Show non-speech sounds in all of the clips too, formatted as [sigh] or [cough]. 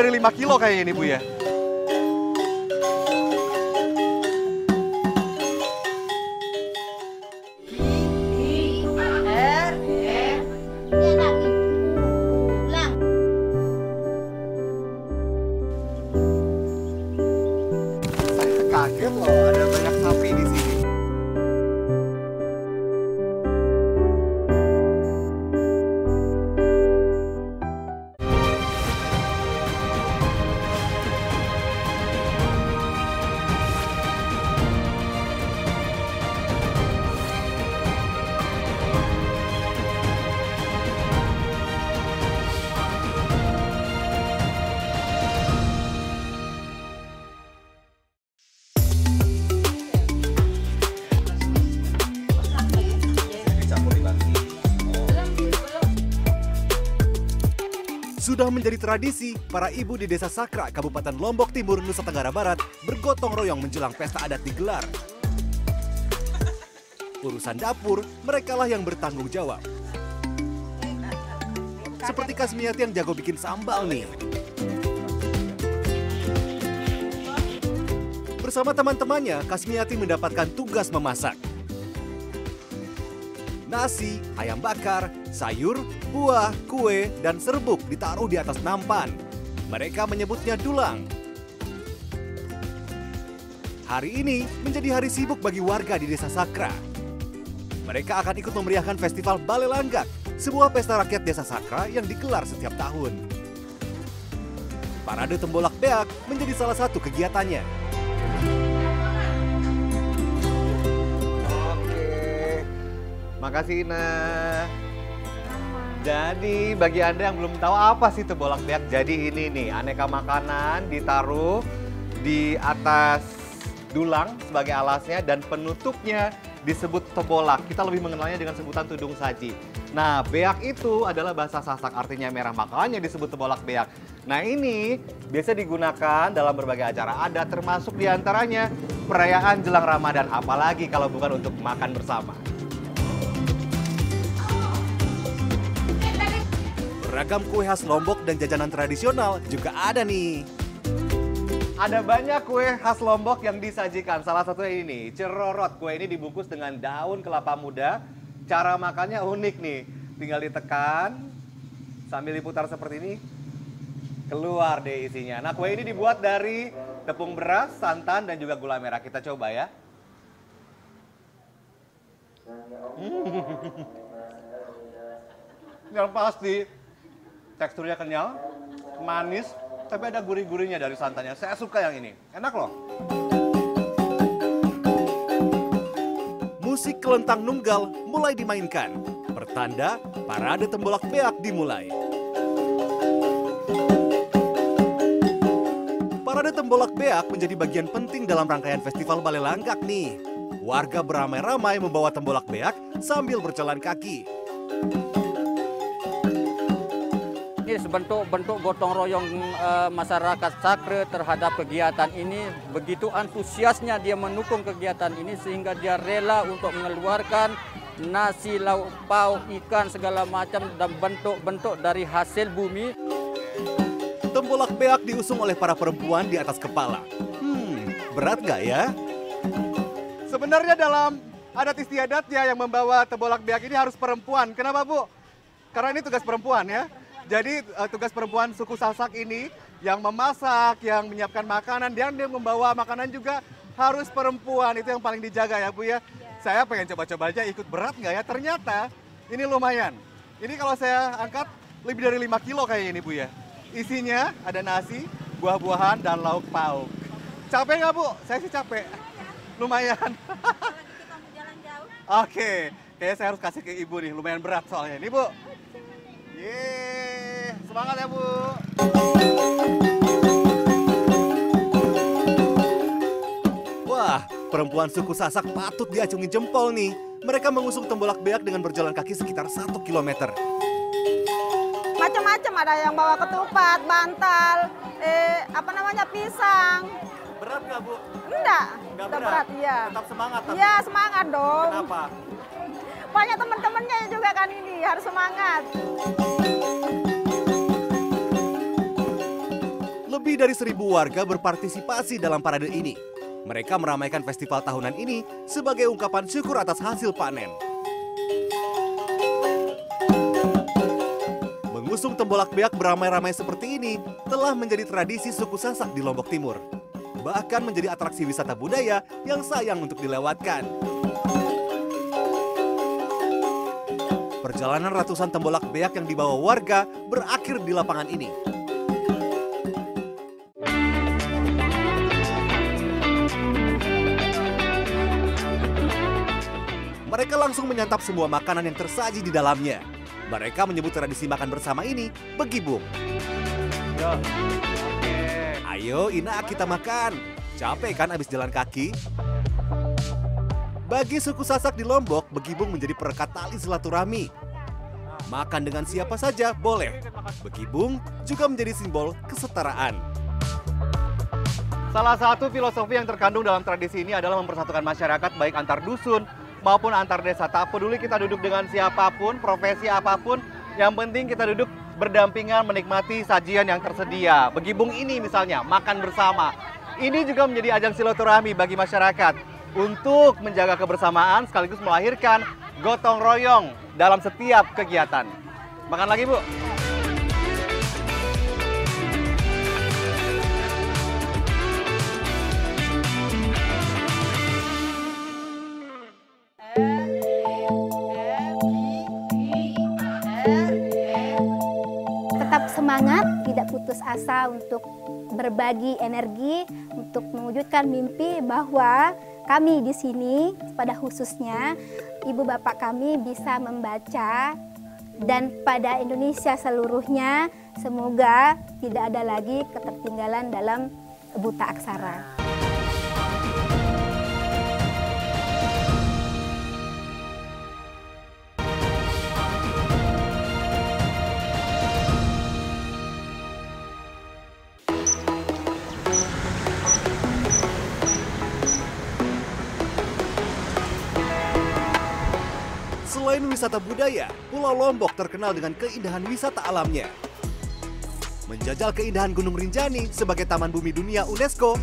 dari 5 kilo kayaknya ini Bu ya. Menjadi tradisi, para ibu di Desa Sakra, Kabupaten Lombok Timur, Nusa Tenggara Barat bergotong royong menjelang pesta adat digelar. Urusan dapur, merekalah yang bertanggung jawab. Seperti Kasmiati yang jago bikin sambal nih. Bersama teman-temannya, Kasmiati mendapatkan tugas memasak. Nasi, ayam bakar, sayur, buah, kue, dan serbuk ditaruh di atas nampan. Mereka menyebutnya dulang. Hari ini menjadi hari sibuk bagi warga di Desa Sakra. Mereka akan ikut memeriahkan Festival Bale Langgak, sebuah pesta rakyat Desa Sakra yang digelar setiap tahun. Parade Tembolak Beak menjadi salah satu kegiatannya. Makasih Ina. Jadi bagi Anda yang belum tahu apa sih tebolak beak, jadi ini nih aneka makanan ditaruh di atas dulang sebagai alasnya dan penutupnya disebut tebolak. Kita lebih mengenalnya dengan sebutan tudung saji. Nah, beak itu adalah bahasa Sasak artinya merah, makanya disebut tebolak beak. Nah, ini biasa digunakan dalam berbagai acara adat termasuk di antaranya perayaan jelang Ramadan, apalagi kalau bukan untuk makan bersama. Beragam kue khas Lombok dan jajanan tradisional juga ada nih. Ada banyak kue khas Lombok yang disajikan. Salah satunya ini, cerorot. Kue ini dibungkus dengan daun kelapa muda. Cara makannya unik nih. Tinggal ditekan, sambil diputar seperti ini, keluar deh isinya. Nah, kue ini dibuat dari tepung beras, santan, dan juga gula merah. Kita coba ya. [laughs] Yang pasti teksturnya kenyal, manis, tapi ada gurih-gurihnya dari santannya. Saya suka yang ini, enak loh. Musik kelentang nunggal mulai dimainkan. Pertanda parade tembolak beak dimulai. Parade tembolak beak menjadi bagian penting dalam rangkaian festival Bale Langgak nih. Warga beramai-ramai membawa tembolak beak sambil berjalan kaki. Ini sebentuk-bentuk gotong royong eh, masyarakat Sakre terhadap kegiatan ini. Begitu antusiasnya dia mendukung kegiatan ini sehingga dia rela untuk mengeluarkan nasi, lauk pauk, ikan segala macam dan bentuk-bentuk dari hasil bumi. Tembolak beak diusung oleh para perempuan di atas kepala. Hmm, berat gak ya? Sebenarnya dalam adat istiadatnya yang membawa tembolak beak ini harus perempuan. Kenapa Bu? Karena ini tugas perempuan ya. Jadi eh, tugas perempuan suku Sasak ini yang memasak, yang menyiapkan makanan, dan dia membawa makanan juga harus perempuan. Itu yang paling dijaga ya Bu ya. Saya pengen coba-coba aja ikut berat nggak ya? Ternyata ini lumayan. Ini kalau saya angkat lebih dari 5 kilo kayaknya ini Bu ya. Isinya ada nasi, buah-buahan, dan lauk pauk. Capek nggak Bu? Saya sih capek. Lumayan. Oke, kayaknya saya harus kasih ke Ibu nih. Lumayan berat soalnya. Ini Bu. Yeay, semangat ya Bu. Wah, perempuan suku Sasak patut diacungi jempol nih. Mereka mengusung tembolak beak dengan berjalan kaki sekitar 1 km. Macam-macam ada yang bawa ketupat, bantal, eh apa namanya pisang. Berat nggak Bu? Enggak, Nggak enggak berat? berat, iya. Tetap semangat tapi? Iya, semangat dong. Kenapa? [laughs] Banyak teman-temannya juga kan ini, harus semangat. Lebih dari seribu warga berpartisipasi dalam parade ini. Mereka meramaikan festival tahunan ini sebagai ungkapan syukur atas hasil panen. Mengusung tembolak beak beramai-ramai seperti ini telah menjadi tradisi suku Sasak di Lombok Timur. Bahkan menjadi atraksi wisata budaya yang sayang untuk dilewatkan. Perjalanan ratusan tembolak beak yang dibawa warga berakhir di lapangan ini. Langsung menyantap semua makanan yang tersaji di dalamnya. Mereka menyebut tradisi makan bersama ini begibung. Ayo Ina kita makan. Capek kan abis jalan kaki? Bagi suku Sasak di Lombok, begibung menjadi perekat tali silaturahmi. Makan dengan siapa saja boleh. Begibung juga menjadi simbol kesetaraan. Salah satu filosofi yang terkandung dalam tradisi ini adalah mempersatukan masyarakat baik antar dusun maupun antar desa. Tak peduli kita duduk dengan siapa pun, profesi apa pun, yang penting kita duduk berdampingan menikmati sajian yang tersedia. Begibung ini misalnya, makan bersama. Ini juga menjadi ajang silaturahmi bagi masyarakat untuk menjaga kebersamaan sekaligus melahirkan gotong royong dalam setiap kegiatan. Makan lagi, Bu. Asa untuk berbagi energi untuk mewujudkan mimpi bahwa kami di sini pada khususnya ibu bapak kami bisa membaca dan pada Indonesia seluruhnya semoga tidak ada lagi ketertinggalan dalam buta aksara. Wisata budaya, Pulau Lombok terkenal dengan keindahan wisata alamnya. Menjajal keindahan Gunung Rinjani sebagai Taman Bumi Dunia UNESCO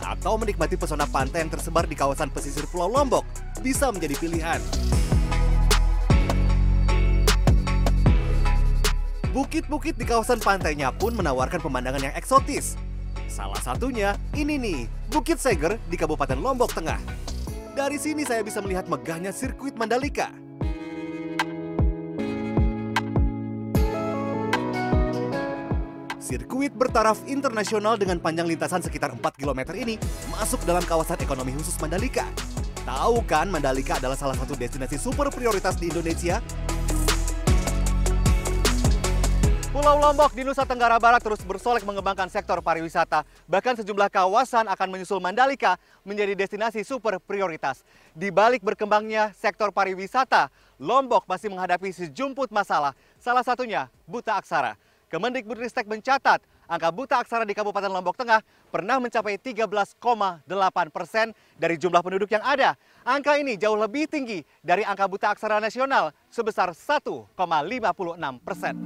atau menikmati pesona pantai yang tersebar di kawasan pesisir Pulau Lombok bisa menjadi pilihan. Bukit-bukit di kawasan pantainya pun menawarkan pemandangan yang eksotis. Salah satunya ini nih, Bukit Seger di Kabupaten Lombok Tengah. Dari sini saya bisa melihat megahnya sirkuit Mandalika. Sirkuit bertaraf internasional dengan panjang lintasan sekitar 4 km ini masuk dalam kawasan ekonomi khusus Mandalika. Tahu kan Mandalika adalah salah satu destinasi super prioritas di Indonesia? Pulau Lombok di Nusa Tenggara Barat terus bersolek mengembangkan sektor pariwisata. Bahkan sejumlah kawasan akan menyusul Mandalika menjadi destinasi super prioritas. Di balik berkembangnya sektor pariwisata, Lombok masih menghadapi sejumput masalah. Salah satunya buta aksara. Kemendikbudristek mencatat angka buta aksara di Kabupaten Lombok Tengah pernah mencapai 13,8 persen dari jumlah penduduk yang ada. Angka ini jauh lebih tinggi dari angka buta aksara nasional sebesar 1,56 persen.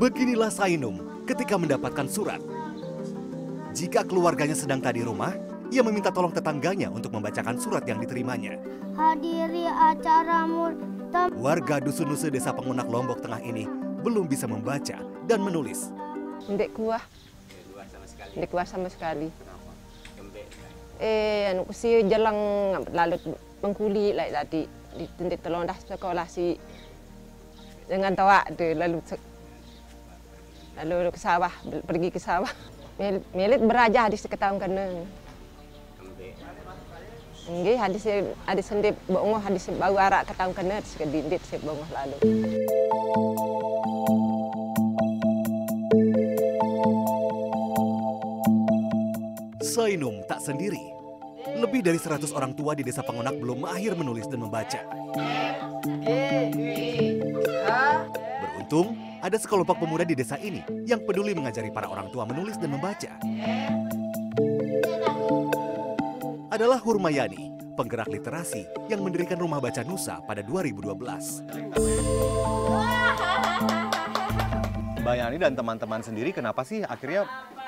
Beginilah Sainum ketika mendapatkan surat. Jika keluarganya sedang tak di rumah, ia meminta tolong tetangganya untuk membacakan surat yang diterimanya. Hadiri acara murtam Warga dusun-dusun desa Pengunak Lombok Tengah ini belum bisa membaca dan menulis. Ndek kuah. Ndek kuah sama sekali. Eh, anu si jalan lalu mengkuli like tadi di tolong dah sekolah si dengan tawa tu lalu lalu ke sawah pergi ke sawah. [laughs] Melit beraja di seketahun kena. Nggih hadis hadis sendip bongoh hadis bau arak ketahun kena sekedindit se bongoh lalu. Sainum tak sendiri. Lebih dari 100 orang tua di desa Pengunak belum mahir menulis dan membaca. Beruntung, ada sekelompok pemuda di desa ini yang peduli mengajari para orang tua menulis dan membaca. Adalah Hurmayani, penggerak literasi yang mendirikan Rumah Baca Nusa pada 2012. Mbak Yani dan teman-teman sendiri kenapa sih akhirnya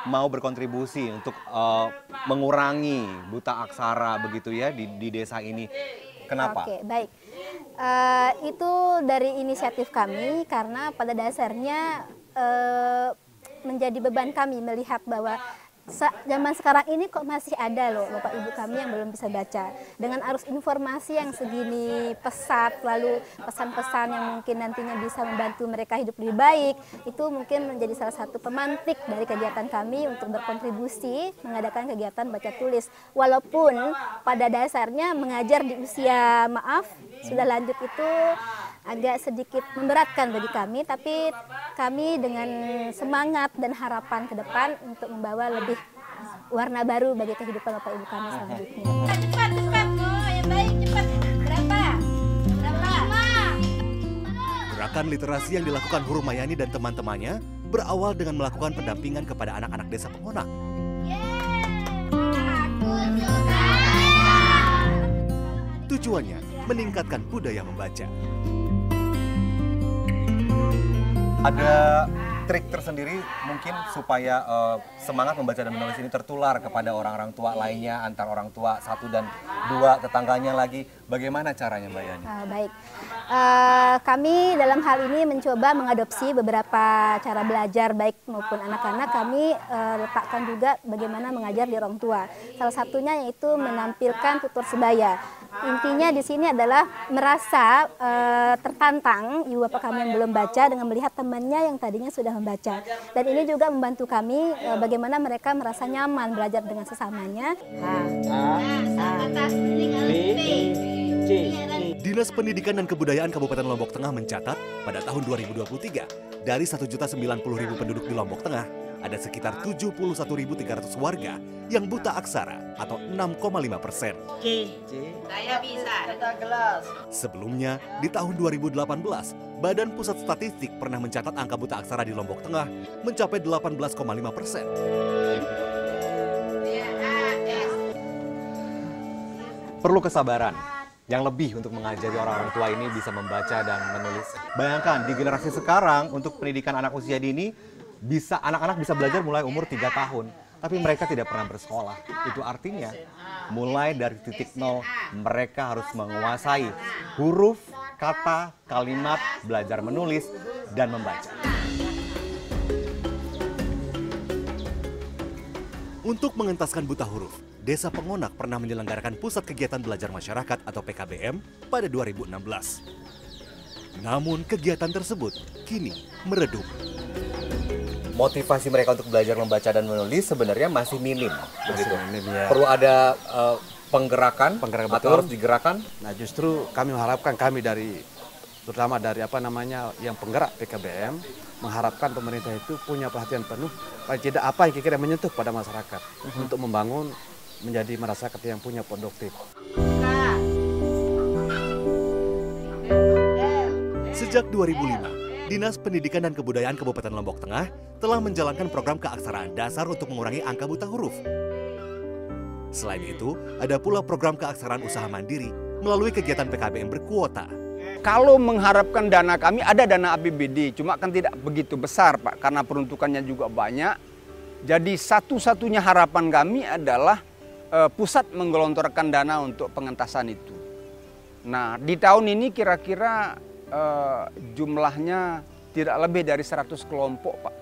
mau berkontribusi untuk eh, mengurangi buta aksara begitu ya di, di desa ini? Kenapa? Oke, baik. Eh, itu dari inisiatif kami karena pada dasarnya eh, menjadi beban kami melihat bahwa sa- zaman sekarang ini kok masih ada loh bapak ibu kami yang belum bisa baca. Dengan arus informasi yang segini pesat lalu pesan-pesan yang mungkin nantinya bisa membantu mereka hidup lebih baik itu mungkin menjadi salah satu pemantik dari kegiatan kami untuk berkontribusi mengadakan kegiatan baca tulis. Walaupun pada dasarnya mengajar di usia maaf sudah lanjut itu agak sedikit memberatkan bagi kami tapi kami dengan semangat dan harapan ke depan untuk membawa lebih warna baru bagi kehidupan Bapak Ibu kami selanjutnya. Cepat, cepat. Oh, yang baik, cepat. Berapa? Berapa? Gerakan literasi yang dilakukan Hurmayani dan teman-temannya berawal dengan melakukan pendampingan kepada anak-anak desa Pengonak. Tujuannya meningkatkan budaya membaca. Ada trik tersendiri mungkin supaya eh, semangat membaca dan menulis ini tertular kepada orang-orang tua lainnya antar orang tua satu dan dua tetangganya lagi. Bagaimana caranya Mbak Yani? Ah, baik, Eh, kami dalam hal ini mencoba mengadopsi beberapa cara belajar baik maupun anak-anak. Kami eh, letakkan juga bagaimana mengajar di orang tua. Salah satunya yaitu menampilkan tutur sebaya. Intinya di sini adalah merasa eh, tertantang ibu bapak kami yang belum baca dengan melihat temannya yang tadinya sudah membaca. Dan ini juga membantu kami eh, bagaimana mereka merasa nyaman belajar dengan sesamanya. Dinas Pendidikan dan Kebudayaan Kabupaten Lombok Tengah mencatat pada tahun 2023 dari 1.090.000 penduduk di Lombok Tengah ada sekitar 71.300 warga yang buta aksara atau 6,5 persen. Sebelumnya, di tahun 2018, Badan Pusat Statistik pernah mencatat angka buta aksara di Lombok Tengah mencapai 18,5 persen. Perlu kesabaran yang lebih untuk mengajari orang-orang tua ini bisa membaca dan menulis. Bayangkan di generasi sekarang untuk pendidikan anak usia dini bisa anak-anak bisa belajar mulai umur 3 tahun, tapi mereka tidak pernah bersekolah. Itu artinya mulai dari titik nol mereka harus menguasai huruf, kata, kalimat, belajar menulis dan membaca. Untuk mengentaskan buta huruf, Desa Pengonak pernah menyelenggarakan Pusat Kegiatan Belajar Masyarakat atau PKBM pada 2016. Namun kegiatan tersebut kini meredup. Motivasi mereka untuk belajar membaca dan menulis sebenarnya masih minim begitu. minim, ya. Perlu ada eh, penggerakan, Penggerakan, atau betul. harus digerakkan. Nah justru kami mengharapkan kami dari terutama dari apa namanya yang penggerak PKBM mengharapkan pemerintah itu punya perhatian penuh paling tidak apa yang kira-kira menyentuh pada masyarakat untuk membangun menjadi masyarakat yang punya produktif. Sejak 2005, Dinas Pendidikan dan Kebudayaan Kabupaten Lombok Tengah telah menjalankan program keaksaraan dasar untuk mengurangi angka buta huruf. Selain itu, ada pula program keaksaraan usaha mandiri melalui kegiatan PKBM berkuota. Kalau mengharapkan dana kami ada dana APBD, cuma kan tidak begitu besar Pak, karena peruntukannya juga banyak. Jadi satu-satunya harapan kami adalah eh, pusat menggelontorkan dana untuk pengentasan itu. Nah di tahun ini kira-kira eh, jumlahnya tidak lebih dari 100 kelompok Pak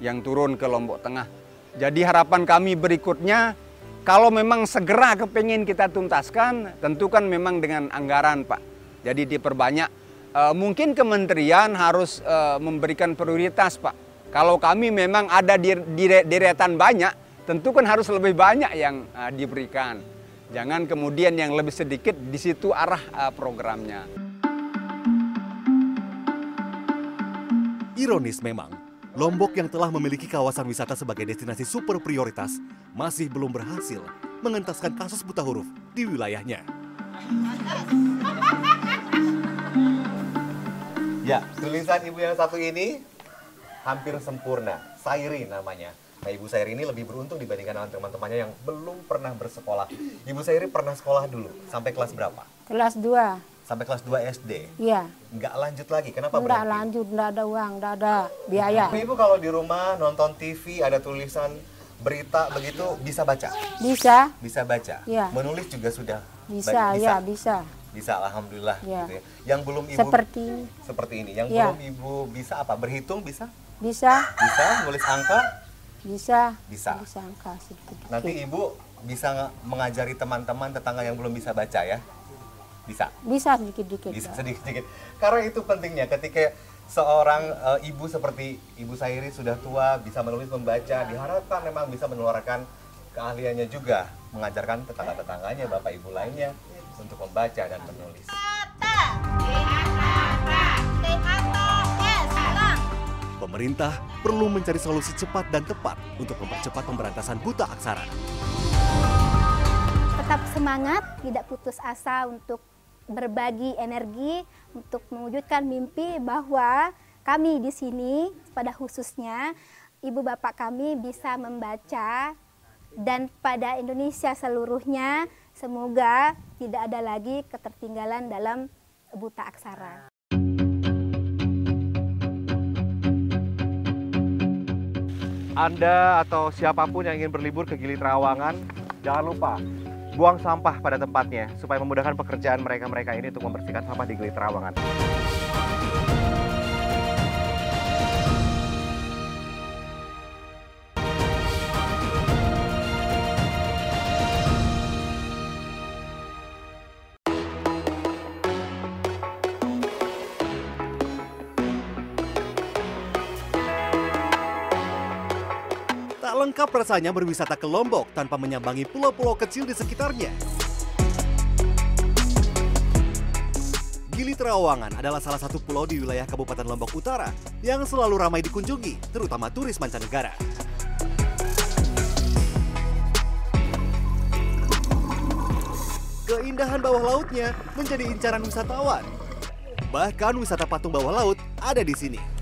yang turun ke Lombok Tengah. Jadi harapan kami berikutnya kalau memang segera kepengen kita tuntaskan, tentu kan memang dengan anggaran Pak. Jadi diperbanyak. Eh, mungkin kementerian harus eh, memberikan prioritas Pak. Kalau kami memang ada di, deretan banyak, tentu kan harus lebih banyak yang eh, diberikan. Jangan kemudian yang lebih sedikit di situ arah eh, programnya. Ironis memang, Lombok yang telah memiliki kawasan wisata sebagai destinasi super prioritas masih belum berhasil mengentaskan kasus buta huruf di wilayahnya. Ya, tulisan ibu yang satu ini hampir sempurna. Sairi namanya. Nah, Ibu Sairi ini lebih beruntung dibandingkan dengan teman-temannya yang belum pernah bersekolah. Ibu Sairi pernah sekolah dulu, sampai kelas berapa? Kelas 2, Sampai kelas 2 SD. iya. Nggak lanjut lagi, kenapa Enggak berhenti? lanjut, enggak ada uang, enggak ada biaya. Ibu kalau di rumah nonton TV ada tulisan berita begitu bisa baca? Bisa, Bisa baca? Iya. Menulis juga sudah? bisa, ba- ya bisa. Bisa, alhamdulillah. Iya. Gitu ya. Yang belum ibu Seperti seperti ini. Yang Iya. belum ibu bisa apa? Berhitung bisa? bisa, Bisa? Nulis angka? bisa. Bisa. Bisa angka sedikit. Nanti ibu bisa mengajari teman-teman tetangga yang belum bisa baca ya? Bisa? Bisa sedikit-dikit. Bisa sedikit-sedikit. Karena itu pentingnya ketika seorang eh, ibu seperti Ibu Sairi sudah tua, bisa menulis, membaca, diharapkan memang bisa menularkan keahliannya juga. Mengajarkan tetangga-tetangganya, bapak ibu lainnya untuk membaca dan menulis. Pemerintah perlu mencari solusi cepat dan tepat untuk mempercepat pemberantasan buta aksara. Tetap semangat, tidak putus asa untuk berbagi energi untuk mewujudkan mimpi bahwa kami di sini pada khususnya ibu bapak kami bisa membaca dan pada Indonesia seluruhnya semoga tidak ada lagi ketertinggalan dalam buta aksara. Anda atau siapa pun yang ingin berlibur ke Gili Trawangan, jangan lupa buang sampah pada tempatnya supaya memudahkan pekerjaan mereka-mereka ini untuk membersihkan sampah di Gili Trawangan. Lengkap rasanya berwisata ke Lombok tanpa menyambangi pulau-pulau kecil di sekitarnya. Gili Trawangan adalah salah satu pulau di wilayah Kabupaten Lombok Utara yang selalu ramai dikunjungi, terutama turis mancanegara. Keindahan bawah lautnya menjadi incaran wisatawan. Bahkan wisata patung bawah laut ada di sini.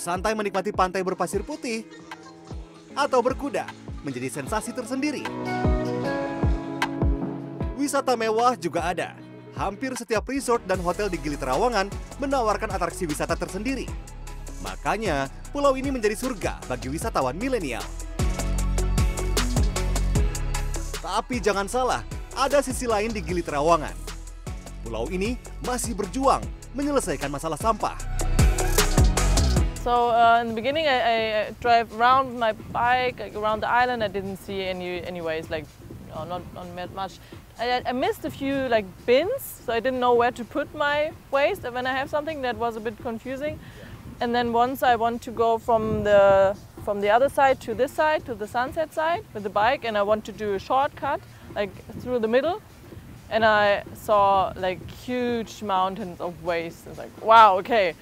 Bersantai menikmati pantai berpasir putih atau berkuda menjadi sensasi tersendiri. Wisata mewah juga ada. Hampir setiap resort dan hotel di Gili Trawangan menawarkan atraksi wisata tersendiri. Makanya, pulau ini menjadi surga bagi wisatawan milenial. Tapi jangan salah, ada sisi lain di Gili Trawangan. Pulau ini masih berjuang menyelesaikan masalah sampah. So uh, in the beginning, I, I drive around my bike like, around the island. I didn't see any anyways like you know, not not much. I, I missed a few like bins, so I didn't know where to put my waste. When I have something, that was a bit confusing. And then once I want to go from the from the other side to this side to the sunset side with the bike, and I want to do a shortcut like through the middle. And I saw like huge mountains of waste. It's like wow, okay.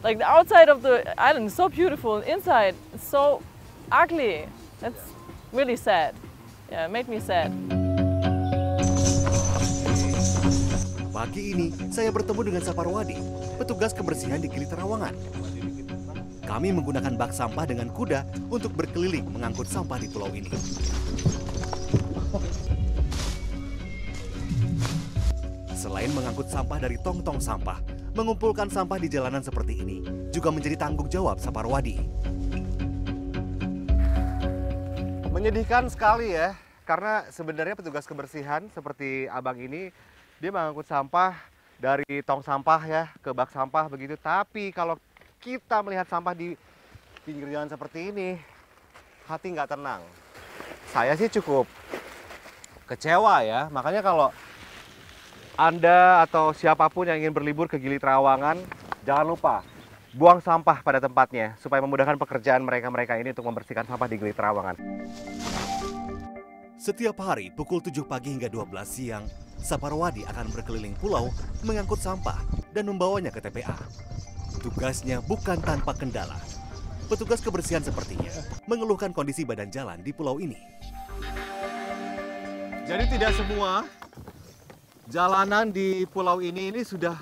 Like the outside of the island is so beautiful, inside it's so ugly. That's really sad. Yeah, it made me sad. Pagi ini, saya bertemu dengan Saparwadi, petugas kebersihan di Gili Terawangan. Kami menggunakan bak sampah dengan kuda untuk berkeliling mengangkut sampah di pulau ini. Selain mengangkut sampah dari tong-tong sampah, mengumpulkan sampah di jalanan seperti ini juga menjadi tanggung jawab Saparwadi. Menyedihkan sekali ya, karena sebenarnya petugas kebersihan seperti abang ini, dia mengangkut sampah dari tong sampah ya ke bak sampah begitu. Tapi kalau kita melihat sampah di pinggir jalan seperti ini, hati nggak tenang. Saya sih cukup kecewa ya, makanya kalau anda atau siapa pun yang ingin berlibur ke Gili Trawangan, jangan lupa buang sampah pada tempatnya supaya memudahkan pekerjaan mereka-mereka ini untuk membersihkan sampah di Gili Trawangan. Setiap hari pukul 7 pagi hingga 12 siang, Saparwadi akan berkeliling pulau mengangkut sampah dan membawanya ke TPA. Tugasnya bukan tanpa kendala. Petugas kebersihan sepertinya mengeluhkan kondisi badan jalan di pulau ini. Jadi tidak semua Jalanan di pulau ini ini sudah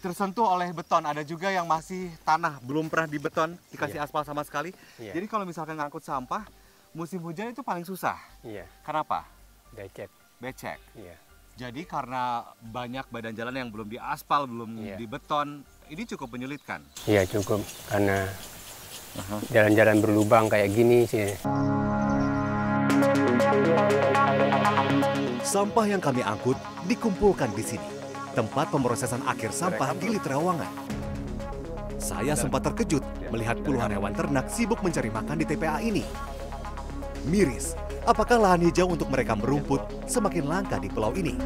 tersentuh oleh beton. Ada juga yang masih tanah, belum pernah dibeton, dikasih aspal sama sekali. Iya. Jadi kalau misalkan ngangkut sampah, musim hujan itu paling susah. Iya, Kenapa? becek. Becek. Iya. Jadi karena banyak badan jalan yang belum diaspal, belum Iya. dibeton, ini cukup menyulitkan. Iya cukup karena jalan-jalan berlubang kayak gini sih. Sampah yang kami angkut dikumpulkan di sini, tempat pemrosesan akhir sampah di Literawangan. Saya sempat terkejut melihat puluhan hewan ternak sibuk mencari makan di TPA ini. Miris, apakah lahan hijau untuk mereka merumput semakin langka di pulau ini?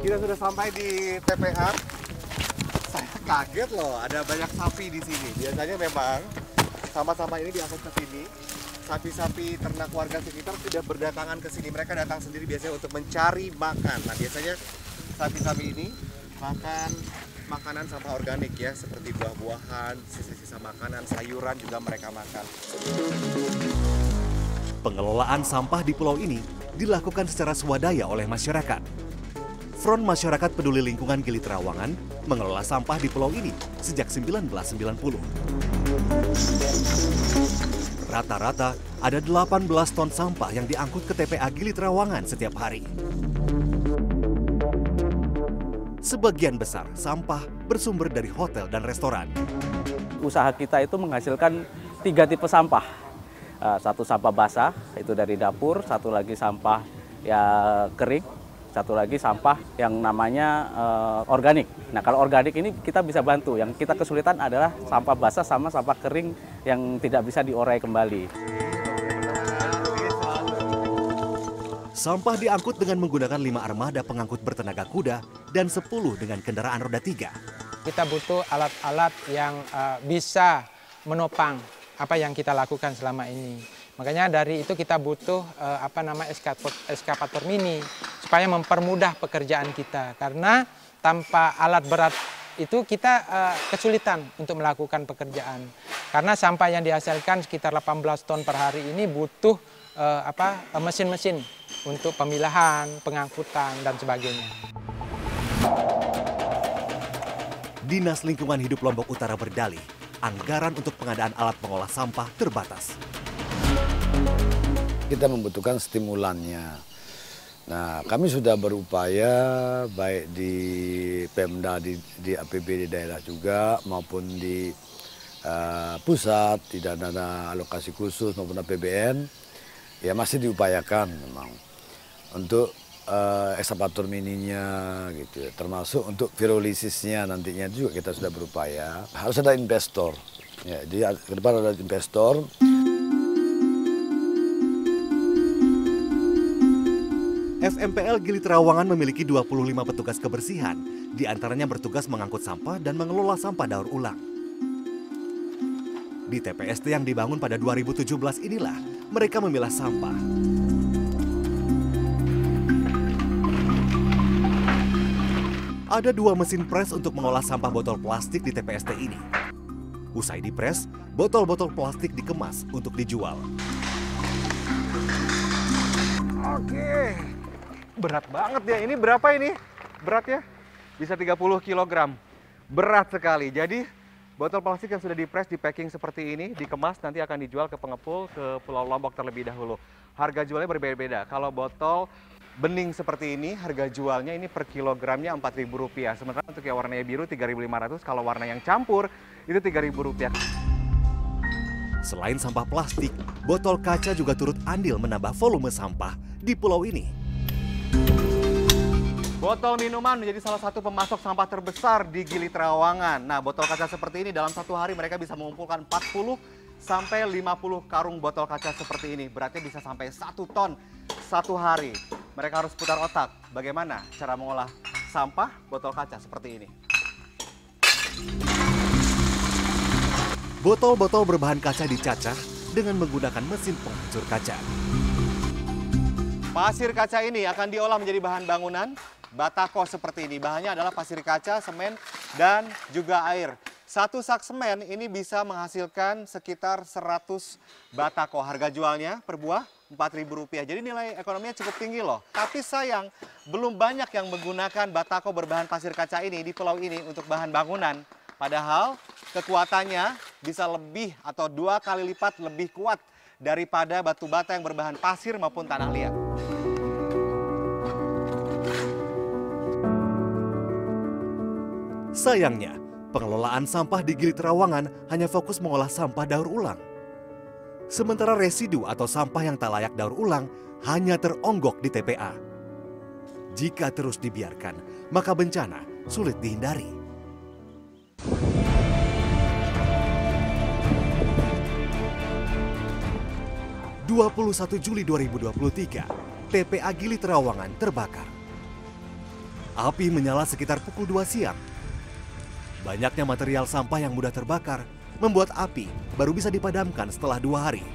Kita sudah sampai di TPA. Saya kaget loh, ada banyak sapi di sini. Biasanya memang sama-sama ini diangkut ke sini. Sapi-sapi ternak warga sekitar sudah berdatangan ke sini. Mereka datang sendiri biasanya untuk mencari makan. Nah, biasanya sapi-sapi ini makan makanan sampah organik ya, seperti buah-buahan, sisa-sisa makanan, sayuran juga mereka makan. Pengelolaan sampah di pulau ini dilakukan secara swadaya oleh masyarakat. Front Masyarakat Peduli Lingkungan Gili Trawangan mengelola sampah di pulau ini sejak 1990. Rata-rata ada 18 ton sampah yang diangkut ke TPA Gili Trawangan setiap hari. Sebagian besar sampah bersumber dari hotel dan restoran. usaha kita itu menghasilkan tiga tipe sampah. Eh, Satu sampah basah, itu dari dapur, satu lagi sampah ya kering, satu lagi sampah yang namanya eh, organik. Nah kalau organik ini kita bisa bantu, yang kita kesulitan adalah sampah basah sama sampah kering yang tidak bisa diurai kembali. Sampah diangkut dengan menggunakan lima armada pengangkut bertenaga kuda dan 10 dengan kendaraan roda tiga. Kita butuh alat-alat yang eh, bisa menopang apa yang kita lakukan selama ini. Makanya dari itu kita butuh eh, apa nama eskapator, eskapator mini supaya mempermudah pekerjaan kita. Karena tanpa alat berat itu kita eh, kesulitan untuk melakukan pekerjaan. Karena sampah yang dihasilkan sekitar 18 ton per hari ini butuh eh, apa mesin-mesin untuk pemilahan, pengangkutan dan sebagainya. Dinas Lingkungan Hidup Lombok Utara berdalih, anggaran untuk pengadaan alat pengolah sampah terbatas. kita membutuhkan stimulannya. Nah, kami sudah berupaya baik di Pemda di, di APBD daerah juga maupun di eh, pusat tidak ada alokasi khusus maupun APBN ya masih diupayakan memang untuk eh, ekskavator mininya gitu ya. termasuk untuk pirolisisnya nantinya juga kita sudah berupaya. Harus ada investor. Ya jadi ke depan ada investor FMPL Gili Trawangan memiliki 25 petugas kebersihan, di antaranya bertugas mengangkut sampah dan mengelola sampah daur ulang. Di TPST yang dibangun pada 2017 inilah mereka memilah sampah. Ada dua mesin pres untuk mengolah sampah botol plastik di TPST ini. Usai dipres, botol-botol plastik dikemas untuk dijual. Oke. Berat banget ya. Ini berapa ini? Beratnya? Bisa 30 kg. Berat sekali. Jadi botol plastik yang sudah dipres, di packing seperti ini, dikemas nanti akan dijual ke pengepul ke Pulau Lombok terlebih dahulu. Harga jualnya berbeda-beda. Kalau botol bening seperti ini, harga jualnya ini per kilogramnya Rp4.000. Sementara untuk yang warnanya biru 3.500, kalau warna yang campur itu Rp3.000. Selain sampah plastik, botol kaca juga turut andil menambah volume sampah di pulau ini. Botol minuman menjadi salah satu pemasok sampah terbesar di Gili Trawangan. Nah, botol kaca seperti ini dalam satu hari mereka bisa mengumpulkan 40 sampai 50 karung botol kaca seperti ini. Berarti bisa sampai satu ton satu hari. Mereka harus putar otak bagaimana cara mengolah sampah botol kaca seperti ini. Botol-botol berbahan kaca dicacah dengan menggunakan mesin penghancur kaca. Pasir kaca ini akan diolah menjadi bahan bangunan batako seperti ini. Bahannya adalah pasir kaca, semen, dan juga air. Satu sak semen ini bisa menghasilkan sekitar 100 batako. Harga jualnya per buah Rp4.000. Jadi nilai ekonominya cukup tinggi loh. Tapi sayang, belum banyak yang menggunakan batako berbahan pasir kaca ini di pulau ini untuk bahan bangunan. Padahal kekuatannya bisa lebih atau dua kali lipat lebih kuat daripada batu bata yang berbahan pasir maupun tanah liat. Sayangnya, pengelolaan sampah di Gili Terawangan hanya fokus mengolah sampah daur ulang. Sementara residu atau sampah yang tak layak daur ulang hanya teronggok di TPA. Jika terus dibiarkan, maka bencana sulit dihindari. ...21 Juli 2023, TPA Gili Terawangan terbakar. Api menyala sekitar pukul 2 siang Banyaknya material sampah yang mudah terbakar membuat api baru bisa dipadamkan setelah dua hari.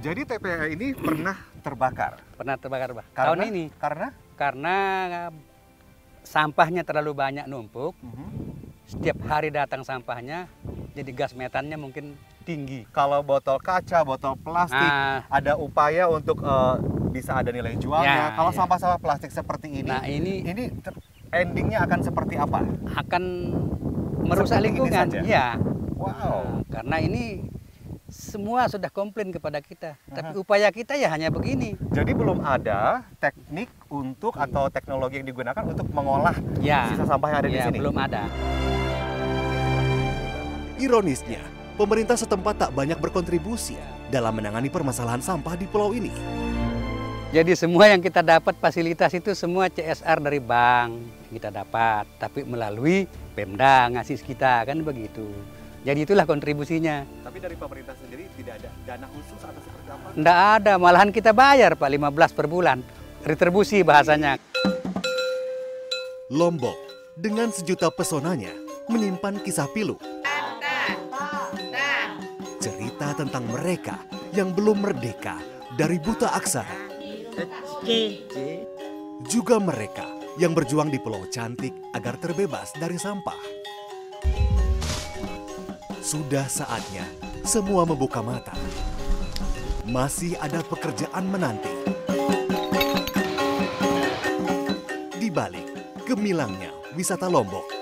Jadi TPA ini pernah terbakar? Pernah terbakar, Bah. Karena? Tahun ini. Karena? Karena sampahnya terlalu banyak numpuk. Mhm. Setiap hari datang sampahnya, jadi gas metannya mungkin tinggi. Kalau botol kaca, botol plastik, Ah. ada upaya untuk eh, bisa ada nilai jualnya. Ya, Kalau ya. sampah-sampah plastik seperti ini, Nah, ini ini endingnya akan seperti apa? akan merusak Seperti lingkungan. Iya. Wow. Nah, karena ini semua sudah komplain kepada kita. Tapi upaya kita ya hanya begini. Jadi belum ada teknik untuk atau teknologi yang digunakan untuk mengolah Ya. sisa sampah yang ada di Ya, sini. belum ada. Ironisnya, pemerintah setempat tak banyak berkontribusi dalam menangani permasalahan sampah di pulau ini. Jadi semua yang kita dapat fasilitas itu semua CSR dari bank kita dapat, tapi melalui Pemda ngasih kita kan begitu. Jadi itulah kontribusinya. Tapi dari pemerintah sendiri tidak ada dana khusus atau seperti apa? Nggak ada, malahan kita bayar Pak 15 per bulan. Retribusi bahasanya. Lombok dengan sejuta pesonanya menyimpan kisah pilu. Cerita tentang mereka yang belum merdeka dari buta aksara. Juga mereka yang berjuang di pulau cantik agar terbebas dari sampah. Sudah saatnya semua membuka mata. Masih ada pekerjaan menanti. Di balik gemilangnya wisata Lombok